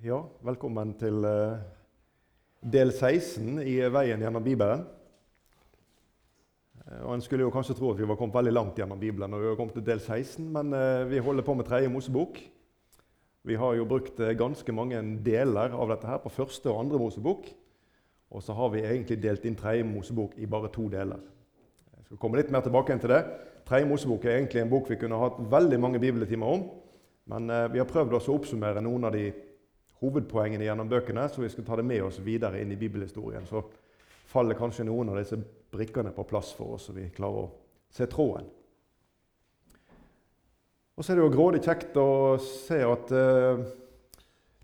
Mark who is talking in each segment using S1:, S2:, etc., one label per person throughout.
S1: Ja, velkommen til eh, del 16 i Veien gjennom Bibelen. Eh, Og En skulle jo kanskje tro at vi var kommet veldig langt gjennom Bibelen, når vi var kommet til del 16, men eh, vi holder på med tredje Mosebok. Vi har jo brukt ganske mange deler av dette her på første og andre Mosebok. Og så har vi egentlig delt inn tredje Mosebok i bare to deler. Jeg skal komme litt mer tilbake til det. Tredje Mosebok er egentlig en bok vi kunne hatt veldig mange bibeltimer om. Men vi har prøvd også å oppsummere noen av de hovedpoengene gjennom bøkene, så vi skal ta det med oss videre inn i bibelhistorien. Så faller kanskje noen av disse brikkene på plass for oss, så vi klarer å se tråden. Og så er det jo grådig kjekt å se at uh,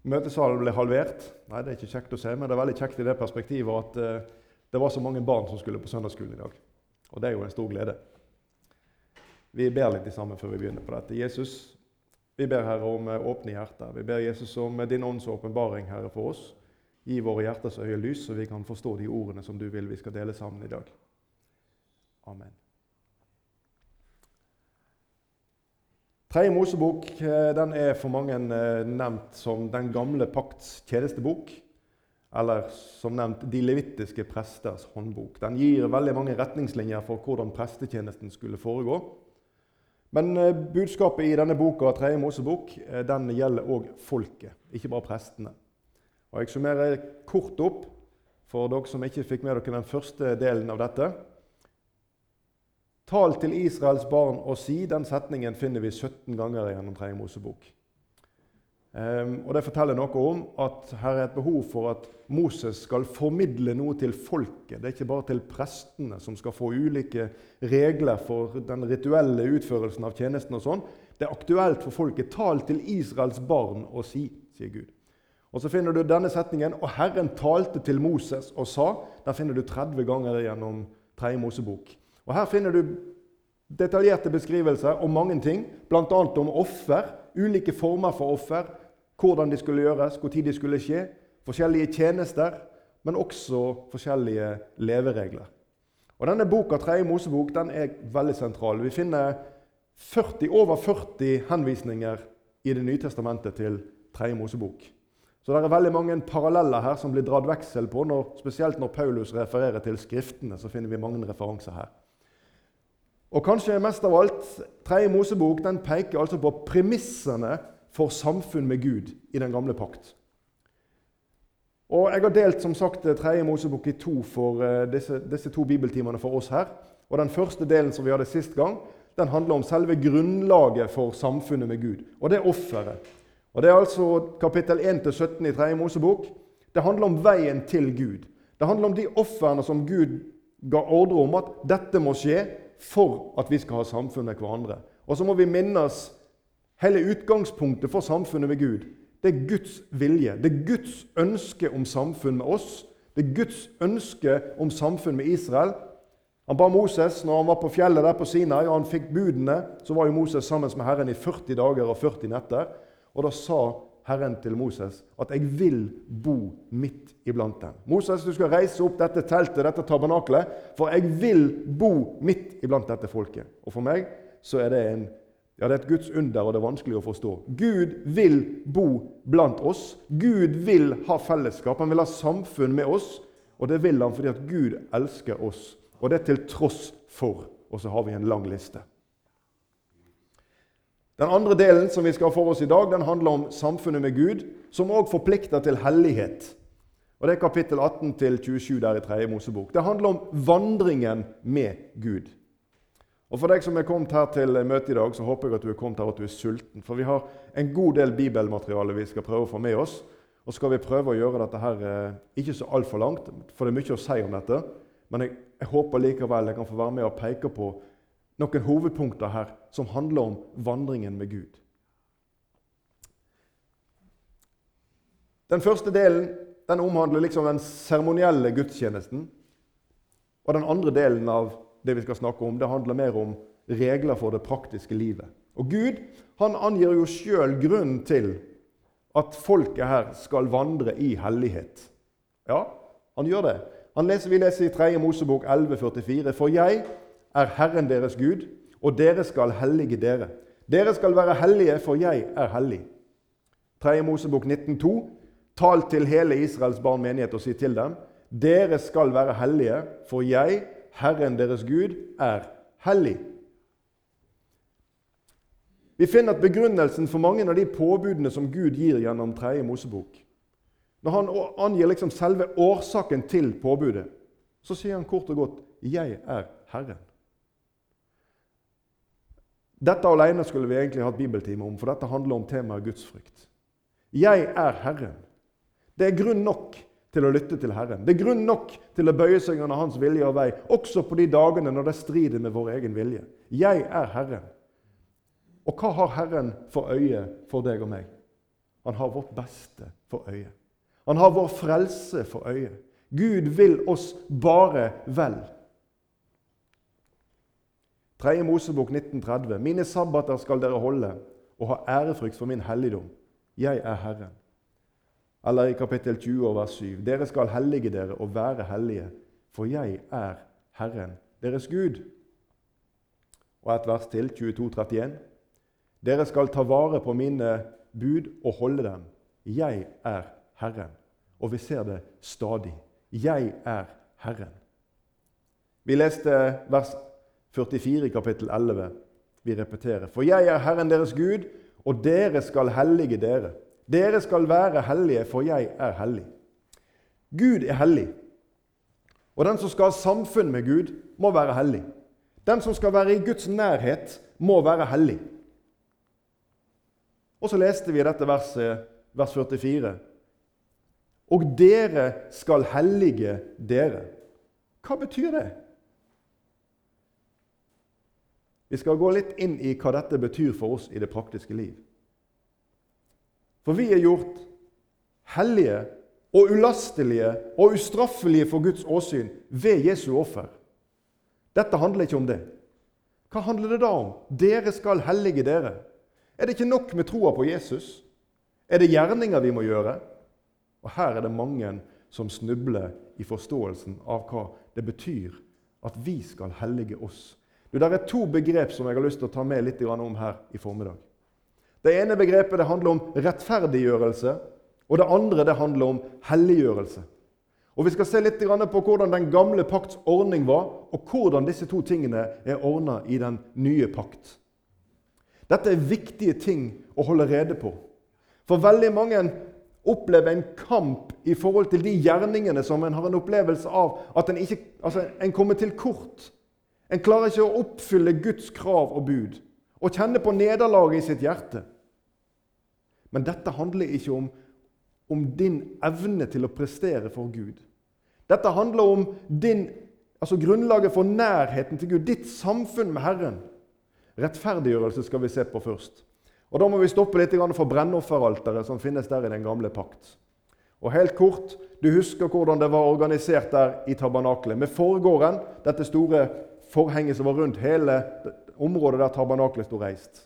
S1: møtesalen ble halvert. Nei, det er ikke kjekt å se, men det er veldig kjekt i det perspektivet at uh, det var så mange barn som skulle på søndagsskolen i dag. Og det er jo en stor glede. Vi ber litt sammen før vi begynner på dette. Jesus, vi ber Herre om eh, åpne hjerter. Vi ber Jesus om eh, din ånds åpenbaring, Herre, for oss. Gi våre hjerters øye lys, så vi kan forstå de ordene som du vil vi skal dele sammen i dag. Amen. Tredje Mosebok eh, den er for mange nevnt som Den gamle pakts tjenestebok. Eller som nevnt De levittiske presters håndbok. Den gir veldig mange retningslinjer for hvordan prestetjenesten skulle foregå. Men eh, budskapet i denne boka, Tredje Mosebok, eh, den gjelder òg folket, ikke bare prestene. Og Jeg summerer kort opp for dere som ikke fikk med dere den første delen av dette. Tal til Israels barn og si. Den setningen finner vi 17 ganger gjennom Tredje Mosebok. Ehm, og Det forteller noe om at her er et behov for at Moses skal formidle noe til folket. Det er ikke bare til prestene som skal få ulike regler for den rituelle utførelsen av tjenesten. og sånn. Det er aktuelt for folket. Tal til Israels barn og si, sier Gud. Og Så finner du denne setningen 'Og Herren talte til Moses og sa'. Den finner du 30 ganger gjennom 3. Mosebok. Og Her finner du detaljerte beskrivelser om mange ting, bl.a. om offer, ulike former for offer, hvordan de skulle gjøres, når de skulle skje, forskjellige tjenester, men også forskjellige leveregler. Og Denne boka, 3. Mosebok den er veldig sentral. Vi finner 40, over 40 henvisninger i Det nye testamentet til 3. Mosebok. Så det er veldig mange paralleller her som blir dratt veksel på, når, spesielt når Paulus refererer til Skriftene. så finner vi mange referanser her. Og kanskje mest av alt, 3. Mosebok den peker altså på premissene for samfunn med Gud i den gamle pakt. Og Jeg har delt som sagt Tredje Mosebok i to for uh, disse, disse, to bibeltimene for oss her. Og Den første delen som vi hadde sist gang, den handler om selve grunnlaget for samfunnet med Gud. Og det er offeret. Og Det er altså kapittel 1-17 i Tredje Mosebok. Det handler om veien til Gud. Det handler om de ofrene som Gud ga ordre om at dette må skje for at vi skal ha samfunn med hverandre. Og så må vi minnes hele utgangspunktet for samfunnet ved Gud. Det er Guds vilje. Det er Guds ønske om samfunn med oss. Det er Guds ønske om samfunn med Israel. Han ba Moses når han var på fjellet der på Sinai og han fikk budene. Så var jo Moses sammen med Herren i 40 dager og 40 netter. Og da sa Herren til Moses at 'jeg vil bo midt iblant dem'. Moses, du skal reise opp dette teltet, dette tabernaklet, for jeg vil bo midt iblant dette folket. Og for meg så er det en ja, det er et Guds under, og det er vanskelig å forstå. Gud vil bo blant oss. Gud vil ha fellesskap. Han vil ha samfunn med oss. Og det vil han fordi at Gud elsker oss. Og det er til tross for. Og så har vi en lang liste. Den andre delen som vi skal ha for oss i dag, den handler om samfunnet med Gud, som òg forplikter til hellighet. Og Det er kapittel 18-27 der i 3. Mosebok. Det handler om vandringen med Gud. Og For deg som er kommet her til møtet i dag, så håper jeg at du er kommet her og at du er sulten. For vi har en god del bibelmateriale vi skal prøve å få med oss. Og skal vi prøve å gjøre dette her eh, ikke så altfor langt, for det er mye å si om dette. Men jeg, jeg håper likevel jeg kan få være med og peke på noen hovedpunkter her som handler om vandringen med Gud. Den første delen den omhandler liksom den seremonielle gudstjenesten. Og den andre delen av det vi skal snakke om, det handler mer om regler for det praktiske livet. Og Gud han angir jo sjøl grunnen til at folket her skal vandre i hellighet. Ja, han gjør det. Han leser, vi leser i 3. Mosebok 11,44.: For jeg er Herren deres Gud, og dere skal hellige dere. Dere skal være hellige, for jeg er hellig. 3. Mosebok 19,2.: Tal til hele Israels barn menighet og si til dem:" Dere skal være hellige, for jeg, Herren deres Gud, er hellig. Vi finner at begrunnelsen for mange av de påbudene som Gud gir gjennom 3. Mosebok Når han angir liksom selve årsaken til påbudet, så sier han kort og godt 'Jeg er Herren'. Dette alene skulle vi egentlig hatt bibeltime om, for dette handler om temaet gudsfrykt. Jeg er Herren. Det er grunn nok til å lytte til Herren. Det er grunn nok til å bøye seg under Hans vilje og vei, også på de dagene når det strider med vår egen vilje. Jeg er Herren. Og hva har Herren for øye for deg og meg? Han har vårt beste for øye. Han har vår frelse for øye. Gud vil oss bare vel. 3. Mosebok 1930. Mine sabbater skal dere holde og ha ærefrykt for min helligdom. Jeg er Herren. Eller i kapittel 20 vers 7. Dere skal hellige dere og være hellige, for jeg er Herren, deres Gud. Og et vers til, 22, 31. Dere skal ta vare på mine bud og holde dem. Jeg er Herren. Og vi ser det stadig. Jeg er Herren. Vi leste vers 44 i kapittel 11. Vi repeterer. For jeg er Herren deres Gud, og dere skal hellige dere. Dere skal være hellige, for jeg er hellig. Gud er hellig. Og den som skal ha samfunn med Gud, må være hellig. Den som skal være i Guds nærhet, må være hellig. Og så leste vi dette verset, vers 44. Og dere skal hellige dere. Hva betyr det? Vi skal gå litt inn i hva dette betyr for oss i det praktiske liv. For vi er gjort hellige og ulastelige og ustraffelige for Guds åsyn ved Jesu offer. Dette handler ikke om det. Hva handler det da om? Dere skal hellige dere. Er det ikke nok med troa på Jesus? Er det gjerninger vi må gjøre? Og Her er det mange som snubler i forståelsen av hva det betyr at vi skal hellige oss. Du, Det er to begrep som jeg har lyst til å ta med litt om her i formiddag. Det ene begrepet det handler om rettferdiggjørelse, og det andre det handler om helliggjørelse. Og Vi skal se litt på hvordan den gamle pakts ordning var, og hvordan disse to tingene er ordna i den nye pakt. Dette er viktige ting å holde rede på. For veldig mange opplever en kamp i forhold til de gjerningene som en har en opplevelse av at en, ikke, altså en kommer til kort. En klarer ikke å oppfylle Guds krav og bud og kjenner på nederlaget i sitt hjerte. Men dette handler ikke om, om din evne til å prestere for Gud. Dette handler om din, altså grunnlaget for nærheten til Gud, ditt samfunn med Herren. Rettferdiggjørelse skal vi se på først. Og Da må vi stoppe litt for brennofferalteret som finnes der i den gamle pakt. Og helt kort, Du husker hvordan det var organisert der i tabernakelet. Med forgården, dette store forhenget som var rundt hele området der tabernakelet sto reist.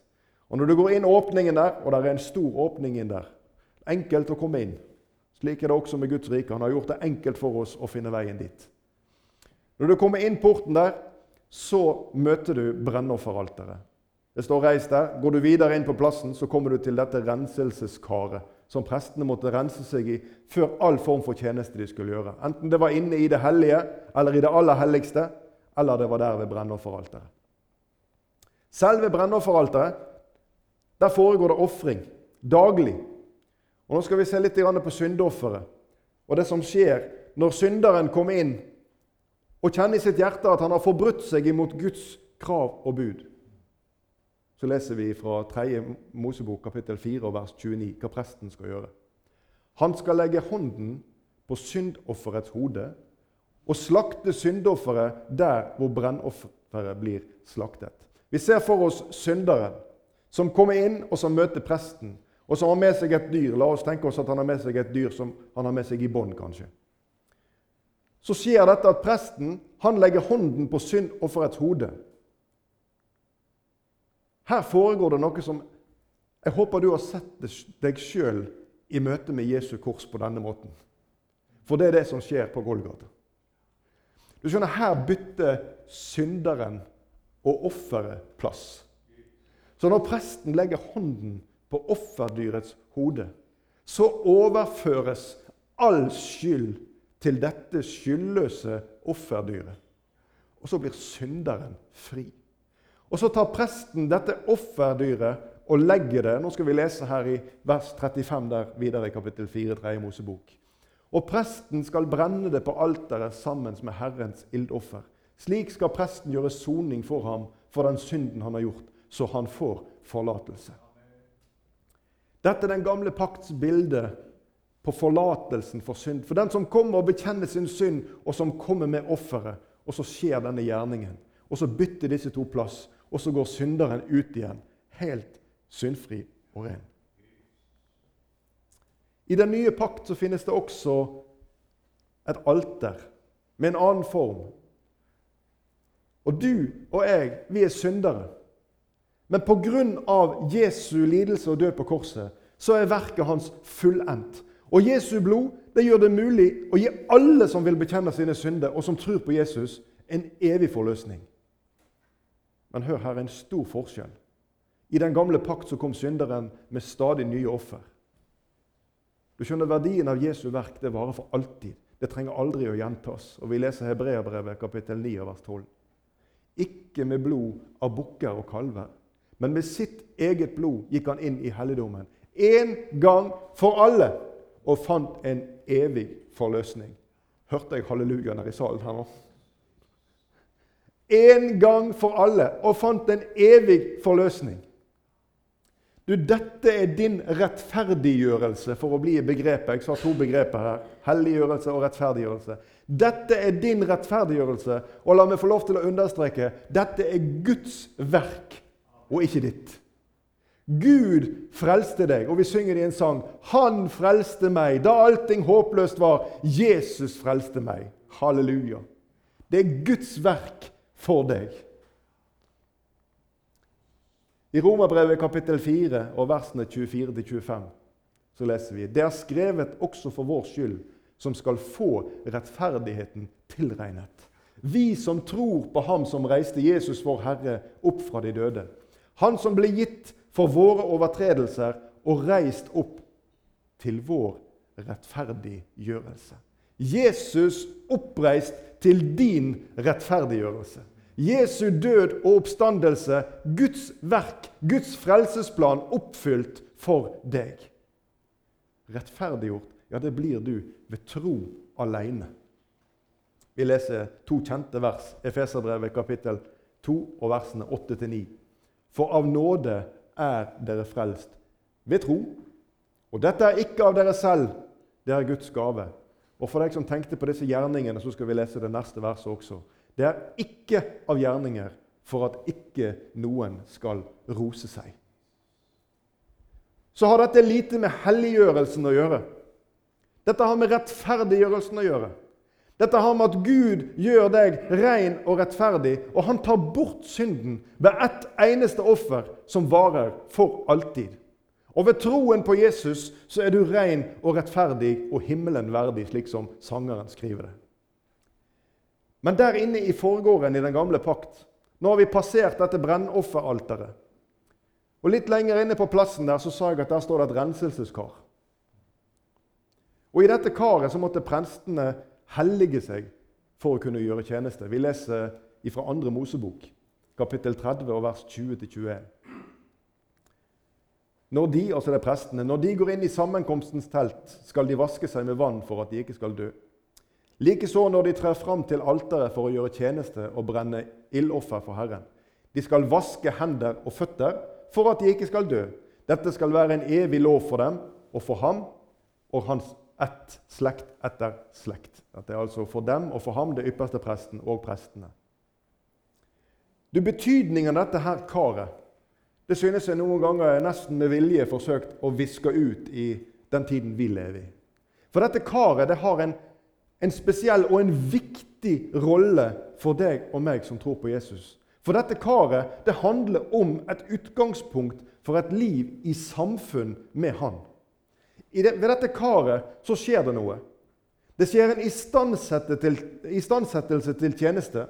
S1: Og Når du går inn åpningen der, og det er en stor åpning inn der Enkelt å komme inn. Slik er det også med Guds rike. Han har gjort det enkelt for oss å finne veien dit. Når du kommer inn porten der, så møter du brennofferalteret. Det står 'reis der'. Går du videre inn på plassen, så kommer du til dette renselseskaret som prestene måtte rense seg i før all form for tjeneste de skulle gjøre. Enten det var inne i det hellige eller i det aller helligste, eller det var der ved brennofferalteret. Selve brennofferalteret der foregår det ofring daglig. Og Nå skal vi se litt på syndeofferet og det som skjer når synderen kommer inn og kjenner i sitt hjerte at han har forbrutt seg imot Guds krav og bud. Så leser vi fra 3. Mosebok kapittel 4 vers 29 hva presten skal gjøre. Han skal legge hånden på syndofferets hode og slakte syndofferet der hvor brennofferet blir slaktet. Vi ser for oss synderen som kommer inn, og som møter presten, og som har med seg et dyr. La oss tenke oss at han har med seg et dyr som han har med seg i bånd, kanskje. Så skjer dette at presten han legger hånden på syndofferets hode. Her foregår det noe som jeg håper du har sett deg sjøl i møte med Jesu kors på denne måten. For det er det som skjer på Golgata. Du skjønner, Her bytter synderen og offeret plass. Så når presten legger hånden på offerdyrets hode, så overføres all skyld til dette skyldløse offerdyret. Og så blir synderen fri. Og så tar presten dette offerdyret og legger det Nå skal vi lese her i vers 35 der videre i kapittel 4, 3. i Mosebok. Og presten skal brenne det på alteret sammen med Herrens ildoffer. Slik skal presten gjøre soning for ham for den synden han har gjort, så han får forlatelse. Dette er den gamle pakts bilde på forlatelsen for synd. For den som kommer og bekjenner sin synd, og som kommer med offeret, og så skjer denne gjerningen. Og så bytter disse to plass, og så går synderen ut igjen, helt syndfri og ren. I den nye pakt så finnes det også et alter med en annen form. Og du og jeg, vi er syndere. Men pga. Jesu lidelse og død på korset så er verket hans fullendt. Og Jesu blod det gjør det mulig å gi alle som vil bekjenne sine synder, og som tror på Jesus, en evig forløsning. Men hør her en stor forskjell. I den gamle pakt så kom synderen med stadig nye offer. Du skjønner, Verdien av Jesu verk det varer for alltid. Det trenger aldri å gjentas. Og Vi leser Hebreabrevet kapittel 9 vers 12. Ikke med blod av bukker og kalver, men med sitt eget blod gikk han inn i helligdommen. En gang for alle, og fant en evig forløsning. Hørte jeg hallelujaen her i salen her nå? En gang for alle, og fant en evig forløsning. Du, Dette er din rettferdiggjørelse, for å bli i begrepet. Jeg sa to begreper her. Helliggjørelse og rettferdiggjørelse. Dette er din rettferdiggjørelse. Og la meg få lov til å understreke dette er Guds verk, og ikke ditt. Gud frelste deg, og vi synger det i en sang. Han frelste meg da allting håpløst var. Jesus frelste meg. Halleluja. Det er Guds verk for deg. I Romerbrevet kapittel 4 og versene 24-25 så leser vi Det er skrevet også for vår skyld, som skal få rettferdigheten tilregnet. Vi som tror på Ham som reiste Jesus vår Herre opp fra de døde. Han som ble gitt for våre overtredelser og reist opp til vår rettferdiggjørelse. Jesus oppreist til din rettferdiggjørelse. Jesu død og oppstandelse, Guds verk, Guds frelsesplan oppfylt for deg. Rettferdiggjort, ja, det blir du ved tro alene. Vi leser to kjente vers, Efeserbrevet kapittel 2 og versene 8-9. For av nåde er dere frelst ved tro. Og dette er ikke av dere selv, det er Guds gave. Og for deg som tenkte på disse gjerningene, så skal vi lese det neste verset også. Det er ikke av gjerninger for at ikke noen skal rose seg. Så har dette lite med helliggjørelsen å gjøre. Dette har med rettferdiggjørelsen å gjøre. Dette har med at Gud gjør deg ren og rettferdig, og han tar bort synden ved ett eneste offer som varer for alltid. Og ved troen på Jesus så er du ren og rettferdig og himmelen verdig, slik som sangeren skriver det. Men der inne i forgården i den gamle pakt Nå har vi passert dette brennofferalteret. Og Litt lenger inne på plassen der så sa jeg at der står det et renselseskar. Og I dette karet så måtte prestene hellige seg for å kunne gjøre tjeneste. Vi leser fra 2. Mosebok, kapittel 30, og vers 20-21. Når de, altså det prestene, når de går inn i sammenkomstens telt, skal de vaske seg med vann for at de ikke skal dø. Likeså når de trer fram til alteret for å gjøre tjeneste og brenne ildoffer for Herren. De skal vaske hender og føtter for at de ikke skal dø. Dette skal være en evig lov for dem og for ham og hans ett slekt etter slekt. Dette er altså for dem og for ham, det ypperste presten og prestene. Du, Betydningen av dette her karet det synes jeg noen ganger nesten med vilje forsøkt å viske ut i den tiden vi lever i. For dette karet det har en en spesiell og en viktig rolle for deg og meg som tror på Jesus. For dette karet det handler om et utgangspunkt for et liv i samfunn med Han. Det, ved dette karet så skjer det noe. Det skjer en istandsettelse til tjeneste.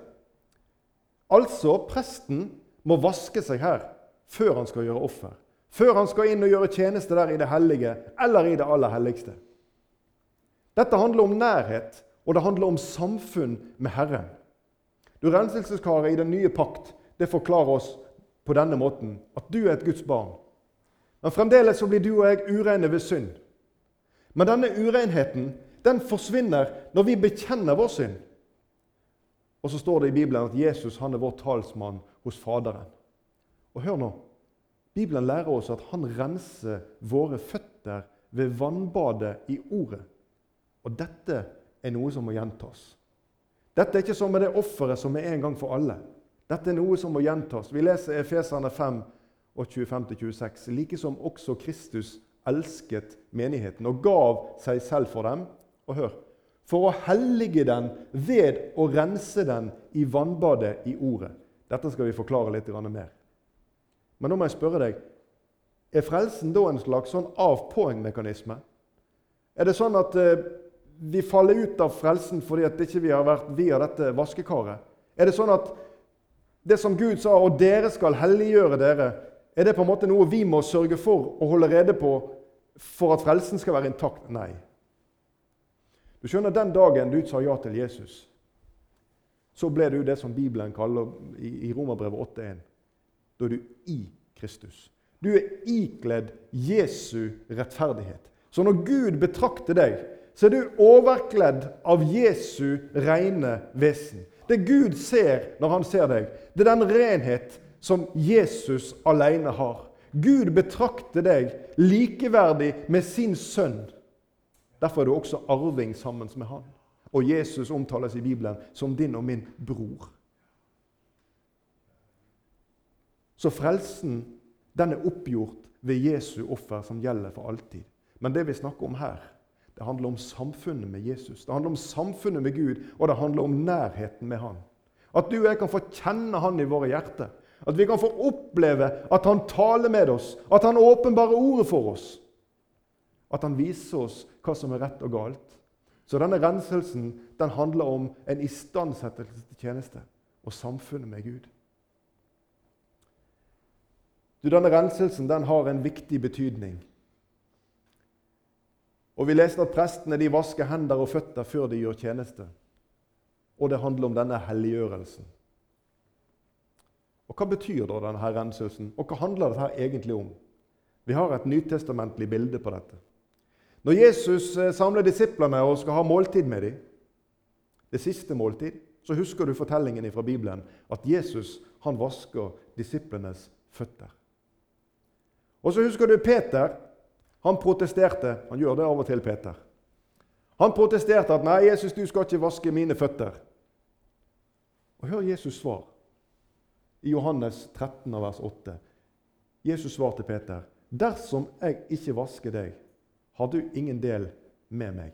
S1: Altså, presten må vaske seg her før han skal gjøre offer. før han skal inn og gjøre tjeneste der i det hellige eller i det aller helligste. Dette handler om nærhet, og det handler om samfunn med Herren. Du Renselseskaret i den nye pakt det forklarer oss på denne måten at du er et Guds barn. Men fremdeles så blir du og jeg ureine ved synd. Men denne urenheten den forsvinner når vi bekjenner vår synd. Og så står det i Bibelen at Jesus han er vår talsmann hos Faderen. Og hør nå. Bibelen lærer oss at han renser våre føtter ved vannbadet i Ordet. Og dette er noe som må gjentas. Dette er ikke som med det offeret som er en gang for alle. Dette er noe som må gjentas. Vi leser Efeserne 5 og 25-26. Like som også Kristus elsket menigheten og gav seg selv for dem. Og hør For å hellige den ved å rense den i vannbadet i Ordet. Dette skal vi forklare litt mer. Men nå må jeg spørre deg Er frelsen da en slags sånn av-på-mekanisme? Er det sånn at eh, vi faller ut av frelsen fordi at ikke vi har vært via dette vaskekaret? Er det sånn at det som Gud sa, og dere skal helliggjøre dere, er det på en måte noe vi må sørge for å holde rede på for at frelsen skal være intakt? Nei. Du skjønner, Den dagen du sa ja til Jesus, så ble du det som Bibelen kaller i Romerbrevet 8.1. Da er du i Kristus. Du er ikledd Jesu rettferdighet. Så når Gud betrakter deg, så er du overkledd av Jesu rene vesen. Det Gud ser når han ser deg, det er den renhet som Jesus alene har. Gud betrakter deg likeverdig med sin sønn. Derfor er du også arving sammen med han. Og Jesus omtales i Bibelen som din og min bror. Så frelsen den er oppgjort ved Jesu offer, som gjelder for alltid. Men det vi snakker om her, det handler om samfunnet med Jesus. Det handler om samfunnet med Gud, og det handler om nærheten med Han. At du og jeg kan få kjenne Han i våre hjerter. At vi kan få oppleve at Han taler med oss, at Han åpenbarer ordet for oss. At han viser oss hva som er rett og galt. Så denne renselsen den handler om en istandsettelse til tjeneste og samfunnet med Gud. Du, denne renselsen den har en viktig betydning. Og Vi leste at prestene de vasker hender og føtter før de gjør tjeneste. Og det handler om denne helliggjørelsen. Og Hva betyr da denne renselsen, og hva handler dette egentlig om? Vi har et nytestamentlig bilde på dette. Når Jesus eh, samler disiplene og skal ha måltid med dem, det siste måltid, så husker du fortellingen fra Bibelen at Jesus han vasker disiplenes føtter. Og så husker du Peter. Han protesterte. Han gjør det av og til, Peter. Han protesterte at 'Nei, Jesus, du skal ikke vaske mine føtter'. Og Hør Jesus svar i Johannes 13, vers 8. Jesus svar til Peter.: Dersom jeg ikke vasker deg, har du ingen del med meg.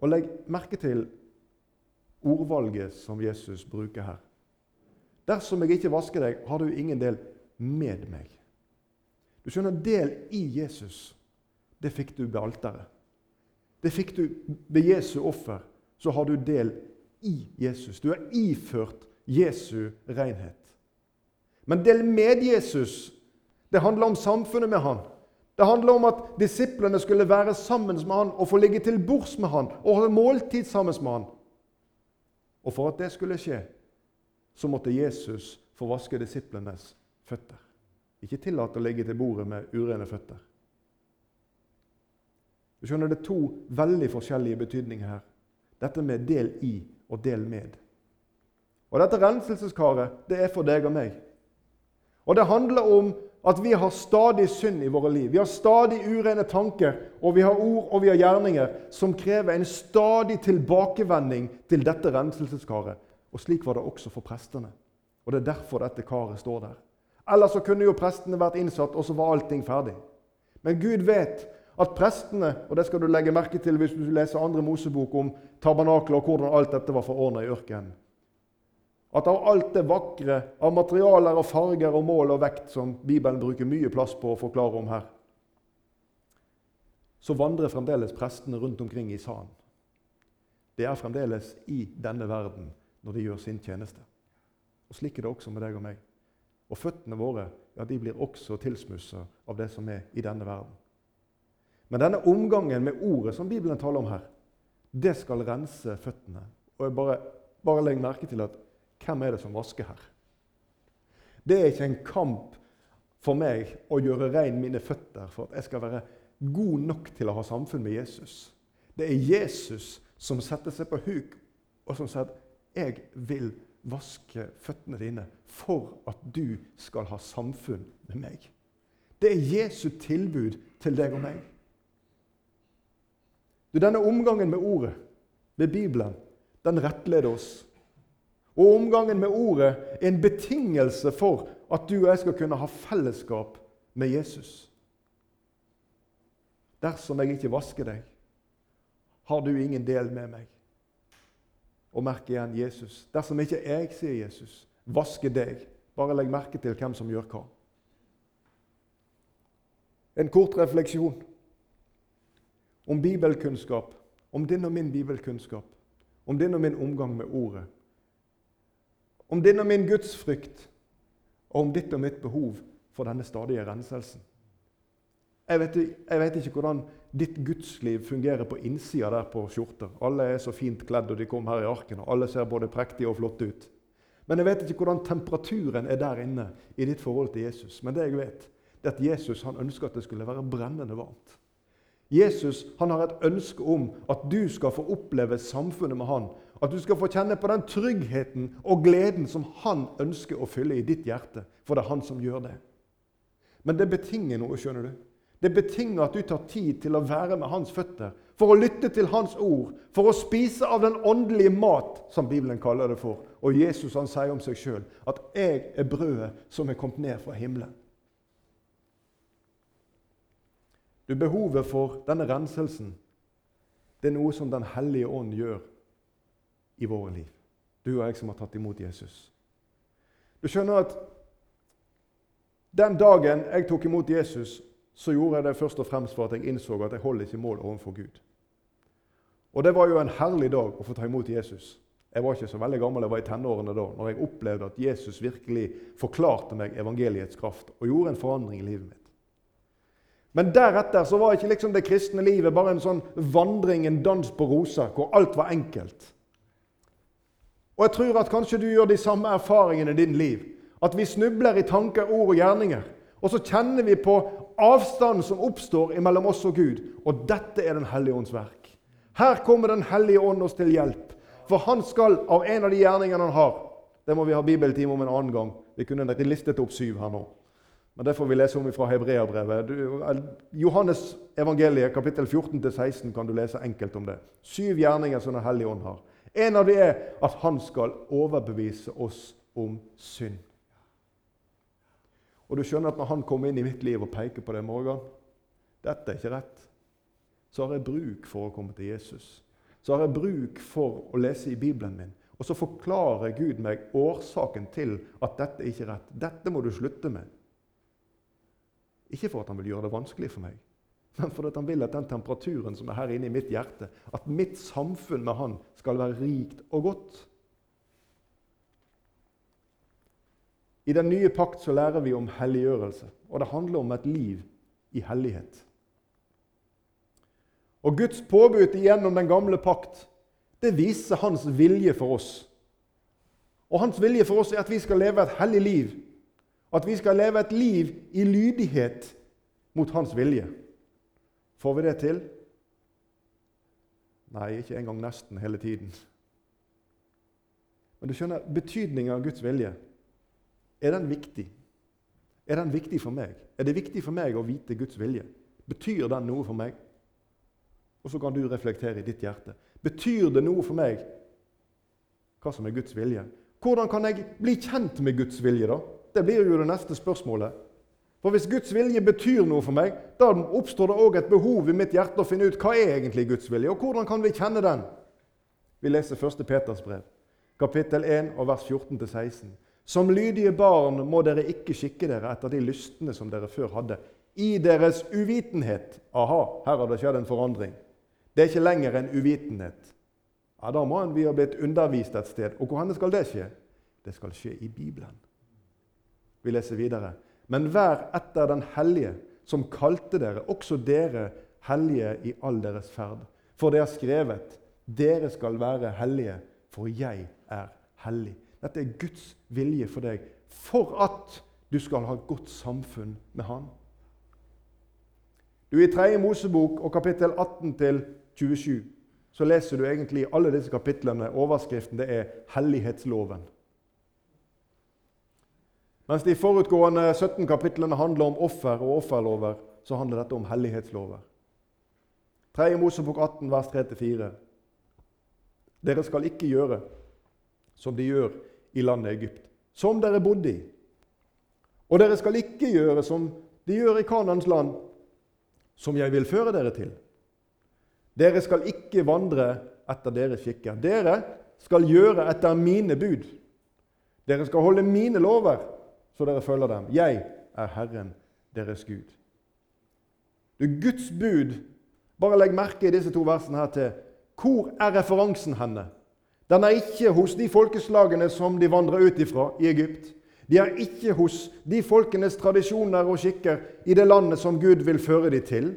S1: Og legg merke til ordvalget som Jesus bruker her. Dersom jeg ikke vasker deg, har du ingen del med meg. Du skjønner, del i Jesus, det fikk du ved alteret. Det fikk du ved Jesu offer. Så har du del i Jesus. Du er iført Jesu renhet. Men del med Jesus, det handler om samfunnet med han. Det handler om at disiplene skulle være sammen med han og få ligge til bords med han og ha måltid sammen med han. Og for at det skulle skje, så måtte Jesus få vaske disiplenes føtter. Ikke tillate å ligge til bordet med urene føtter. Du skjønner, Det er to veldig forskjellige betydninger her. Dette med del i og del med. Og Dette renselseskaret det er for deg og meg. Og Det handler om at vi har stadig synd i våre liv. Vi har stadig urene tanker, og vi har ord og vi har gjerninger som krever en stadig tilbakevending til dette renselseskaret. Og slik var det også for prestene. Og det er derfor dette karet står der. Ellers så kunne jo prestene vært innsatt, og så var allting ferdig. Men Gud vet at prestene, og det skal du legge merke til hvis du leser andre Mosebok om tabernakler og hvordan alt dette var forordna i ørkenen, at av alt det vakre, av materialer og farger og mål og vekt som Bibelen bruker mye plass på å forklare om her, så vandrer fremdeles prestene rundt omkring i salen. Det er fremdeles i denne verden når de gjør sin tjeneste. Og Slik er det også med deg og meg. Og føttene våre ja, de blir også tilsmussa av det som er i denne verden. Men denne omgangen med ordet som Bibelen taler om her, det skal rense føttene. Og jeg bare, bare legg merke til at hvem er det som vasker her? Det er ikke en kamp for meg å gjøre rein mine føtter for at jeg skal være god nok til å ha samfunn med Jesus. Det er Jesus som setter seg på huk og som sier at 'jeg vil vaske føttene dine for at du skal ha samfunn med meg'. Det er Jesu tilbud til deg og meg. Du, Denne omgangen med ordet, med Bibelen, den rettleder oss. Og omgangen med ordet er en betingelse for at du og jeg skal kunne ha fellesskap med Jesus. Dersom jeg ikke vasker deg, har du ingen del med meg. Og merk igjen Jesus. Dersom ikke jeg, sier Jesus, vasker deg, bare legg merke til hvem som gjør hva. En kort refleksjon om bibelkunnskap, om din og min bibelkunnskap, om din og min omgang med Ordet, om din og min gudsfrykt, og om ditt og mitt behov for denne stadige renselsen. Jeg vet, jeg vet ikke hvordan ditt gudsliv fungerer på innsida der på skjorta. Alle er så fint kledd, og de kom her i arken, og alle ser både prektige og flotte ut. Men jeg vet ikke hvordan temperaturen er der inne i ditt forhold til Jesus. Men det jeg vet, det er at Jesus han ønsker at det skulle være brennende varmt. Jesus han har et ønske om at du skal få oppleve samfunnet med han. At du skal få kjenne på den tryggheten og gleden som han ønsker å fylle i ditt hjerte. For det er han som gjør det. Men det betinger noe, skjønner du. Det betinger at du tar tid til å være med hans føtter, for å lytte til hans ord, for å spise av den åndelige mat, som Bibelen kaller det for. Og Jesus han sier om seg sjøl at 'jeg er brødet som er kommet ned fra himmelen'. Du, Behovet for denne renselsen det er noe som Den hellige ånd gjør i våre liv. Du og jeg som har tatt imot Jesus. Du skjønner at den dagen jeg tok imot Jesus, så gjorde jeg det først og fremst for at jeg innså at jeg holder ikke mål overfor Gud. Og det var jo en herlig dag å få ta imot Jesus. Jeg var ikke så veldig gammel, jeg var i tenårene da, når jeg opplevde at Jesus virkelig forklarte meg evangeliets kraft og gjorde en forandring i livet mitt. Men deretter så var ikke liksom det kristne livet bare en sånn vandring, en dans på roser, hvor alt var enkelt. Og jeg tror at kanskje du gjør de samme erfaringene i din liv. At vi snubler i tanker, ord og gjerninger. Og så kjenner vi på avstanden som oppstår mellom oss og Gud. Og dette er Den hellige ånds verk. Her kommer Den hellige ånd oss til hjelp. For han skal av en av de gjerningene han har Det må vi ha bibeltime om en annen gang. Vi kunne listet opp syv her nå. Men Det får vi lese om fra Hebreabrevet. Johannes evangeliet, kapittel 14-16, kan du lese enkelt om det. Syv gjerninger som Den hellige ånd har. En av dem er at han skal overbevise oss om synd. Og du skjønner at Når han kommer inn i mitt liv og peker på det, Morgan, dette er ikke rett, så har jeg bruk for å komme til Jesus. Så har jeg bruk for å lese i Bibelen min. Og så forklarer Gud meg årsaken til at dette ikke er rett. Dette må du slutte med. Ikke for at han vil gjøre det vanskelig for meg, men fordi han vil at den temperaturen som er her inne i mitt hjerte, at mitt samfunn med han skal være rikt og godt. I den nye pakt så lærer vi om helliggjørelse, og det handler om et liv i hellighet. Og Guds påbud gjennom den gamle pakt det viser hans vilje for oss. Og hans vilje for oss er at vi skal leve et hellig liv at vi skal leve et liv i lydighet mot hans vilje. Får vi det til? Nei, ikke engang nesten hele tiden. Men du skjønner, betydningen av Guds vilje, er den viktig? Er den viktig for meg? Er det viktig for meg å vite Guds vilje? Betyr den noe for meg? Og så kan du reflektere i ditt hjerte. Betyr det noe for meg hva som er Guds vilje? Hvordan kan jeg bli kjent med Guds vilje, da? Det blir jo det neste spørsmålet. For Hvis Guds vilje betyr noe for meg, da oppstår det òg et behov i mitt hjerte å finne ut hva er egentlig Guds vilje, og hvordan kan vi kjenne den? Vi leser 1. Peters brev, kapittel 1, og vers 14-16. Som lydige barn må dere ikke skikke dere etter de lystne som dere før hadde, i deres uvitenhet. Aha, her har det skjedd en forandring. Det er ikke lenger en uvitenhet. Ja, Da må vi ha blitt undervist et sted. Og hvor skal det skje? Det skal skje i Bibelen. Vi leser videre. Men vær etter den hellige, som kalte dere, også dere hellige i all deres ferd. For det er skrevet, dere skal være hellige, for jeg er hellig. Dette er Guds vilje for deg, for at du skal ha godt samfunn med Han. Du I 3. Mosebok og kapittel 18 til 27 så leser du egentlig alle disse kapitlene overskriften det er 'Hellighetsloven'. Mens de forutgående 17 kapitlene handler om offer og offerlover, så handler dette om hellighetslover. 3. Mosebok 18, vers 3-4. Dere skal ikke gjøre som de gjør i landet Egypt, som dere bodde i. Og dere skal ikke gjøre som de gjør i Kanans land, som jeg vil føre dere til. Dere skal ikke vandre etter deres skikker. Dere skal gjøre etter mine bud. Dere skal holde mine lover, så dere følger dem. Jeg er Herren, deres Gud. Du, Guds bud Bare legg merke i disse to versene her til. Hvor er referansen henne? Den er ikke hos de folkeslagene som de vandrer ut ifra i Egypt. De er ikke hos de folkenes tradisjoner og skikker i det landet som Gud vil føre dem til.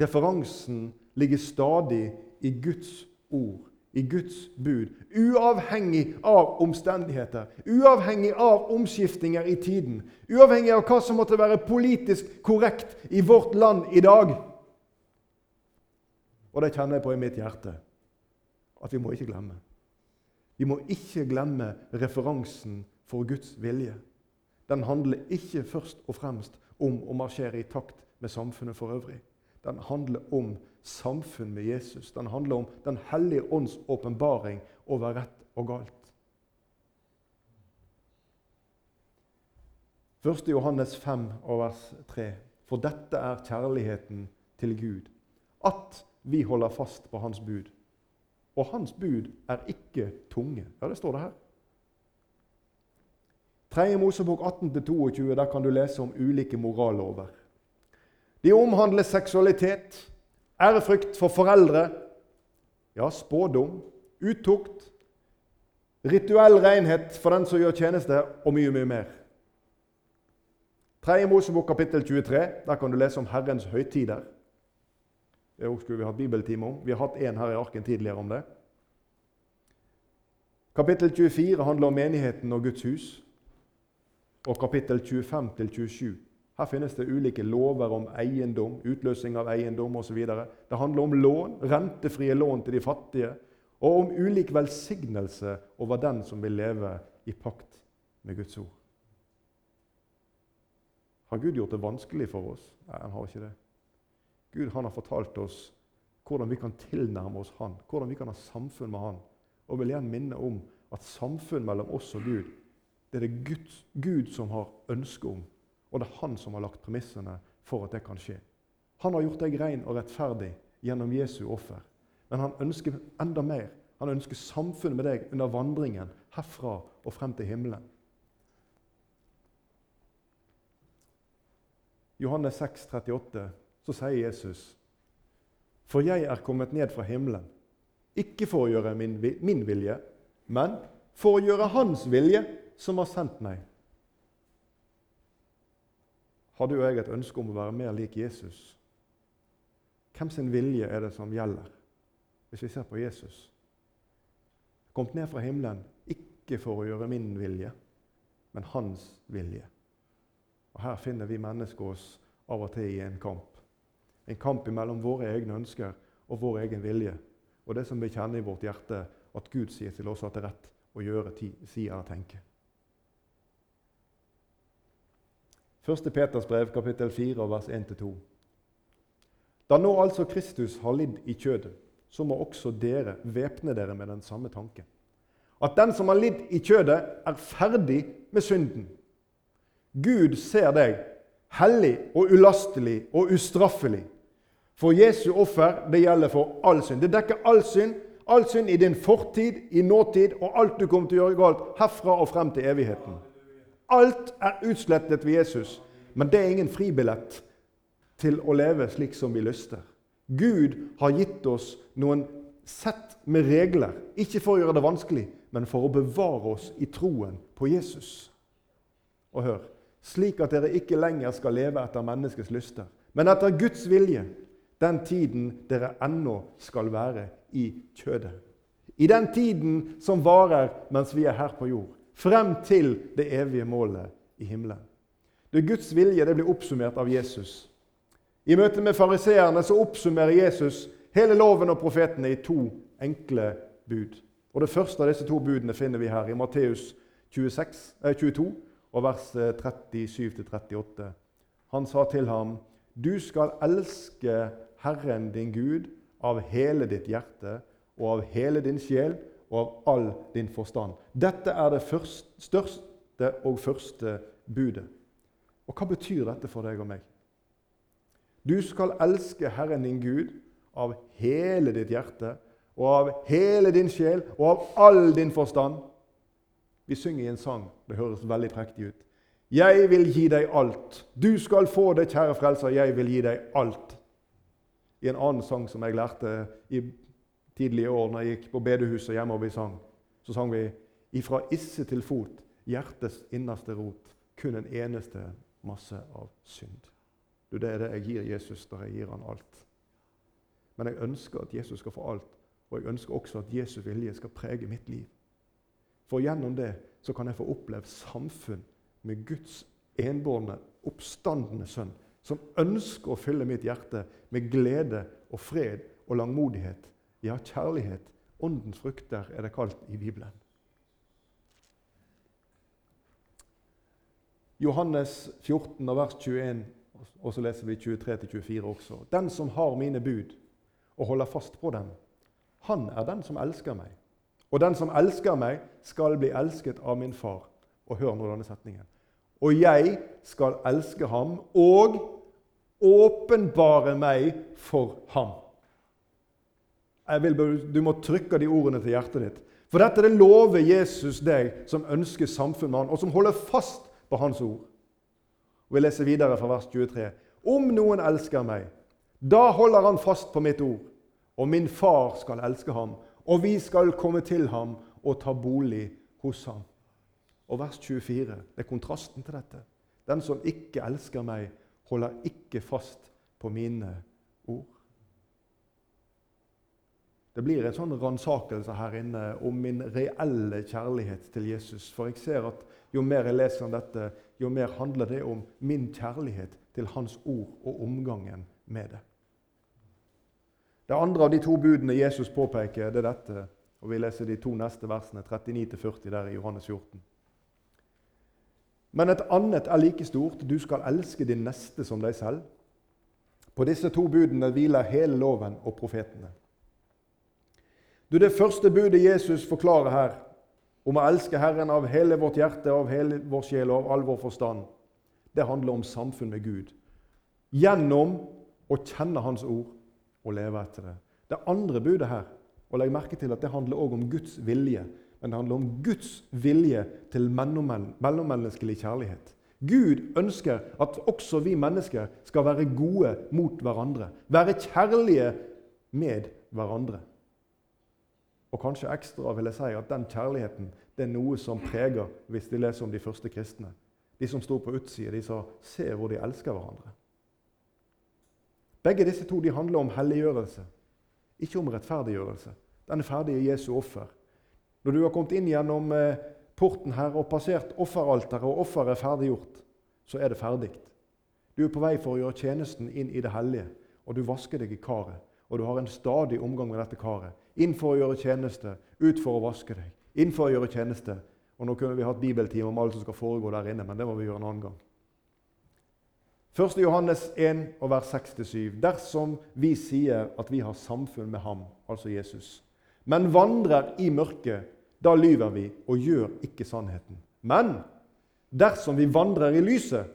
S1: Referansen ligger stadig i Guds ord, i Guds bud. Uavhengig av omstendigheter, uavhengig av omskiftninger i tiden, uavhengig av hva som måtte være politisk korrekt i vårt land i dag. Og det kjenner jeg på i mitt hjerte at vi må ikke glemme. Vi må ikke glemme referansen for Guds vilje. Den handler ikke først og fremst om å marsjere i takt med samfunnet for øvrig. Den handler om samfunn med Jesus. Den handler om Den hellige ånds åpenbaring over rett og galt. 1. Johannes 5, vers 3. For dette er kjærligheten til Gud, at vi holder fast på Hans bud. Og Hans bud er ikke tunge. Ja, det står det her. 3. Mosebok 18-22, der kan du lese om ulike morallover. De omhandler seksualitet, ærefrykt for foreldre, ja, spådom, utukt, rituell renhet for den som gjør tjeneste, og mye, mye mer. 3. Mosebok kapittel 23. Der kan du lese om Herrens høytider. Det skulle vi hatt bibeltime om. Vi har hatt en her i arken tidligere om det. Kapittel 24 handler om menigheten og Guds hus. Og kapittel 25 27 her finnes det ulike lover om eiendom, utløsning av eiendom osv. Det handler om lån, rentefrie lån til de fattige, og om ulik velsignelse over den som vil leve i pakt med Guds ord. Har Gud gjort det vanskelig for oss? Nei, han har ikke det. Gud han har fortalt oss hvordan vi kan tilnærme oss Han, hvordan vi kan ha samfunn med Han. Og vil igjen minne om at samfunn mellom oss og Gud det er det Gud, Gud som har ønske om og det er han som har lagt premissene for at det kan skje. Han har gjort deg ren og rettferdig gjennom Jesu offer. Men han ønsker enda mer. Han ønsker samfunn med deg under vandringen herfra og frem til himmelen. Johannes 6, 38, så sier Jesus.: For jeg er kommet ned fra himmelen, ikke for å gjøre min, min vilje, men for å gjøre Hans vilje, som har sendt meg. Har du og jeg et ønske om å være mer lik Jesus. Hvem sin vilje er det som gjelder, hvis vi ser på Jesus? Kommet ned fra himmelen ikke for å gjøre min vilje, men hans vilje. Og Her finner vi mennesker oss av og til i en kamp. En kamp mellom våre egne ønsker og vår egen vilje. Og det som vi kjenner i vårt hjerte, at Gud sier til oss at det er rett å gjøre, si eller tenke. 1. Peters brev, kapittel 4, vers 1-2. Da nå altså Kristus har lidd i kjødet, så må også dere væpne dere med den samme tanken. At den som har lidd i kjødet, er ferdig med synden. Gud ser deg hellig og ulastelig og ustraffelig. For Jesu offer det gjelder for all synd. Det dekker all synd, all synd i din fortid, i nåtid og alt du kommer til å gjøre galt herfra og frem til evigheten. Alt er utslettet ved Jesus, men det er ingen fribillett til å leve slik som vi lyster. Gud har gitt oss noen sett med regler, ikke for å gjøre det vanskelig, men for å bevare oss i troen på Jesus. Og hør slik at dere ikke lenger skal leve etter menneskets lyster, men etter Guds vilje, den tiden dere ennå skal være i kjødet. I den tiden som varer mens vi er her på jord, frem til det evige målet i himmelen. Det er Guds vilje det blir oppsummert av Jesus. I møte med fariseerne så oppsummerer Jesus hele loven og profetene i to enkle bud. Og Det første av disse to budene finner vi her i Matteus 26, eh, 22 og vers 37-38. Eh, Han sa til ham, 'Du skal elske Herren din Gud av hele ditt hjerte' 'og av hele din sjel og av all din forstand.' Dette er det første, største og første budet. Og hva betyr dette for deg og meg? Du skal elske Herren din Gud av hele ditt hjerte og av hele din sjel og av all din forstand. Vi synger i en sang. Det høres veldig prektig ut. Jeg vil gi deg alt. Du skal få det, kjære frelser. Jeg vil gi deg alt. I en annen sang som jeg lærte i tidlige år når jeg gikk på bedehuset hjemme og vi sang, så sang vi ifra isse til fot, hjertets innerste rot, kun en eneste masse av synd. Du, det er det jeg gir Jesus når jeg gir han alt. Men jeg ønsker at Jesus skal få alt, og jeg ønsker også at Jesu vilje skal prege mitt liv. For gjennom det så kan jeg få oppleve samfunn med Guds enbårne, oppstandende sønn, som ønsker å fylle mitt hjerte med glede og fred og langmodighet. Ja, kjærlighet. Åndens frukter er det kalt i Bibelen. Johannes 14, vers 21, og så leser vi 23-24 også. Den som har mine bud og holder fast på dem, han er den som elsker meg. Og den som elsker meg, skal bli elsket av min far. Og hør nå denne setningen. Og jeg skal elske ham og åpenbare meg for ham. Vil, du må trykke de ordene til hjertet ditt. For dette det lover Jesus deg som ønsker samfunn med han, og som holder fast på hans ord. Og Vi leser videre fra vers 23. Om noen elsker meg, da holder han fast på mitt ord og min far skal elske ham, og vi skal komme til ham og ta bolig hos ham. Og vers 24 det er kontrasten til dette. Den som ikke elsker meg, holder ikke fast på mine ord. Det blir en sånn ransakelse her inne om min reelle kjærlighet til Jesus. For jeg ser at jo mer jeg leser om dette, jo mer handler det om min kjærlighet til Hans ord og omgangen med det. Det andre av de to budene Jesus påpeker, det er dette. og Vi leser de to neste versene, 39-40, der i Johannes 14. Men et annet er like stort. Du skal elske din neste som deg selv. På disse to budene hviler hele loven og profetene. Du, Det første budet Jesus forklarer her, om å elske Herren av hele vårt hjerte, av hele vår sjel og av all vår forstand, det handler om samfunn med Gud. Gjennom å kjenne Hans ord og leve etter det. Det andre budet her og legg merke til at det handler også om Guds vilje. Men det handler om Guds vilje til mellommenneskelig kjærlighet. Gud ønsker at også vi mennesker skal være gode mot hverandre. Være kjærlige med hverandre. Og kanskje ekstra vil jeg si at den kjærligheten det er noe som preger hvis de leser om de første kristne. De som sto på utsida, de som ser hvor de elsker hverandre. Begge disse to de handler om helliggjørelse, ikke om rettferdiggjørelse. Den ferdige Jesu offer. Når du har kommet inn gjennom eh, porten her og passert offeralteret, og offeret er ferdiggjort, så er det ferdig. Du er på vei for å gjøre tjenesten inn i det hellige, og du vasker deg i karet. Og du har en stadig omgang med dette karet. Inn for å gjøre tjeneste, ut for å vaske deg. Inn for å gjøre tjeneste. Og Nå kunne vi hatt bibeltime om alt som skal foregå der inne, men det må vi gjøre en annen gang. 1. Johannes 1, vers 6-7. Dersom vi sier at vi har samfunn med ham, altså Jesus, men vandrer i mørket, da lyver vi og gjør ikke sannheten. Men dersom vi vandrer i lyset,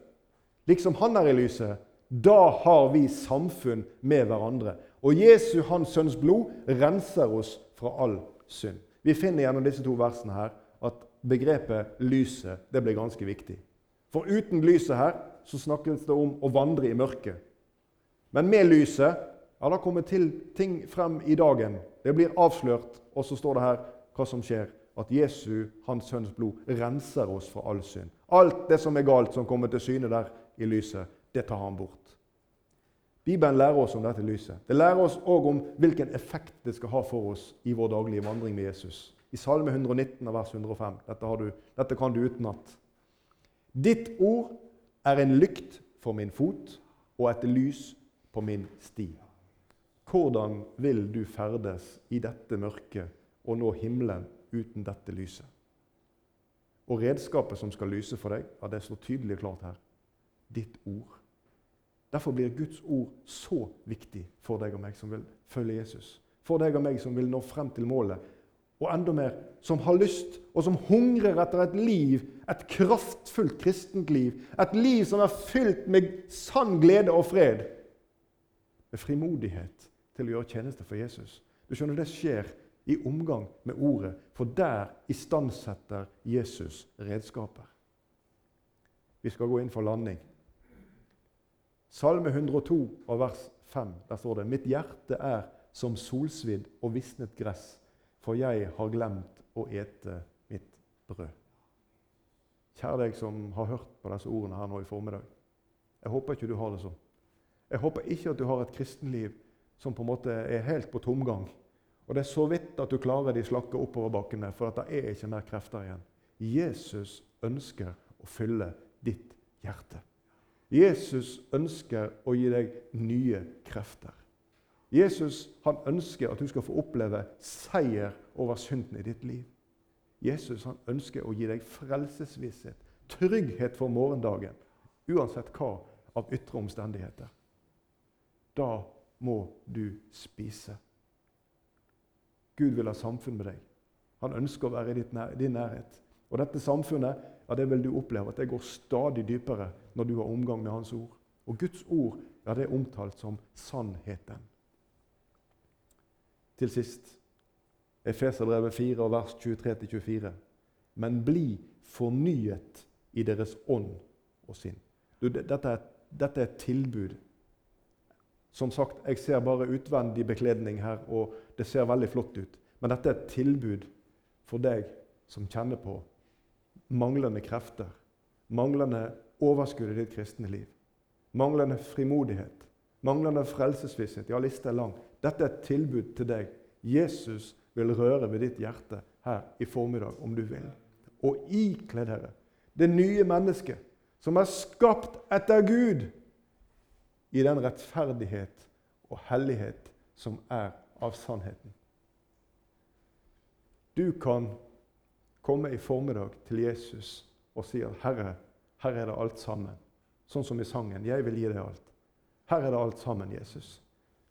S1: liksom han er i lyset, da har vi samfunn med hverandre. Og Jesu, hans sønns blod, renser oss fra all synd. Vi finner gjennom disse to versene her at begrepet 'lyset' det blir ganske viktig. For uten lyset her så snakkes det om å vandre i mørket. Men med lyset ja, da kommer til ting frem i dagen. Det blir avslørt, og så står det her hva som skjer. at Jesu, hans sønns blod, renser oss fra all synd. Alt det som er galt, som kommer til syne der i lyset, det tar han bort. Bibelen lærer oss om dette lyset. Det lærer oss òg om hvilken effekt det skal ha for oss i vår daglige vandring med Jesus. I Salme 119, vers 105. Dette, du, dette kan du utenat. Ditt ord er en lykt for min fot og et lys på min sti. Hvordan vil du ferdes i dette mørket og nå himmelen uten dette lyset? Og redskapet som skal lyse for deg, ja, det står tydelig og klart her. Ditt ord. Derfor blir Guds ord så viktig for deg og meg som vil følge Jesus. For deg og meg som vil nå frem til målet. Og enda mer som har lyst og som hungrer etter et liv, et kraftfullt kristent liv. Et liv som er fylt med sann glede og fred. Med frimodighet til å gjøre tjeneste for Jesus. Du skjønner, Det skjer i omgang med ordet, for der istandsetter Jesus redskaper. Vi skal gå inn for landing. Salme 102 og vers 5. Der står det Mitt hjerte er som solsvidd og visnet gress, for jeg har glemt å ete mitt brød. Kjære deg som har hørt på disse ordene her nå i formiddag. Jeg håper ikke du har det sånn. Jeg håper ikke at du har et kristenliv som på en måte er helt på tomgang. Og det er så vidt at du klarer de slakke oppoverbakkene, for det er ikke mer krefter igjen. Jesus ønsker å fylle ditt hjerte. Jesus ønsker å gi deg nye krefter. Jesus han ønsker at du skal få oppleve seier over synden i ditt liv. Jesus han ønsker å gi deg frelsesvisshet, trygghet for morgendagen, uansett hva av ytre omstendigheter. Da må du spise. Gud vil ha samfunn med deg. Han ønsker å være i din nærhet. Og dette samfunnet ja, det vil du oppleve at det går stadig dypere når du har omgang med Hans ord. Og Guds ord ja, det er omtalt som sannheten. Til sist Efeserbrevet 4, vers 23-24. Men bli fornyet i deres ånd og sinn. Du, dette, er, dette er et tilbud som sagt, jeg ser bare utvendig bekledning her, og det ser veldig flott ut. Men dette er et tilbud for deg som kjenner på manglende krefter, manglende overskudd i ditt kristne liv, manglende frimodighet, manglende frelsesvisshet. Ja, lista er lang. Dette er et tilbud til deg. Jesus vil røre ved ditt hjerte her i formiddag, om du vil. Og ikle dere det nye mennesket som er skapt etter Gud i den rettferdighet og hellighet som er av sannheten. Du kan komme i formiddag til Jesus og si at 'Herre, her er det alt sammen'. Sånn som i sangen 'Jeg vil gi deg alt'. Her er det alt sammen, Jesus.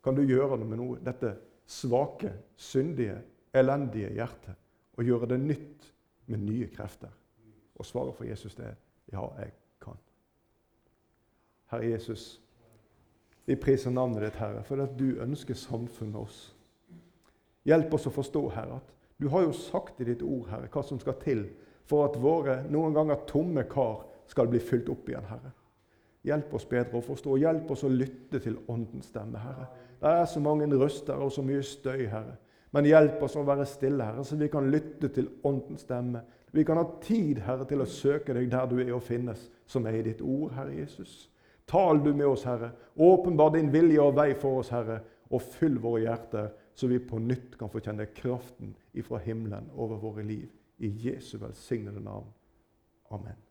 S1: Kan du gjøre noe med noe, dette svake, syndige, elendige hjertet og gjøre det nytt med nye krefter? Og svaret for Jesus det er 'Ja, jeg kan'. Herre Jesus, vi priser navnet ditt, Herre, for at du ønsker samfunn med oss. Hjelp oss å forstå, Herre, at du har jo sagt i ditt ord, Herre, hva som skal til for at våre noen ganger tomme kar skal bli fylt opp igjen, Herre. Hjelp oss bedre å forstå. Hjelp oss å lytte til Åndens stemme, Herre. Det er så mange røster og så mye støy, Herre. Men hjelp oss å være stille, Herre, så vi kan lytte til Åndens stemme. Vi kan ha tid, Herre, til å søke deg der du er og finnes, som er i ditt ord, Herre Jesus. Tal du med oss, Herre. Åpenbar din vilje og vei for oss, Herre. Og fyll våre hjerter, så vi på nytt kan få kjenne kraften ifra himmelen over våre liv. I Jesu velsignede navn. Amen.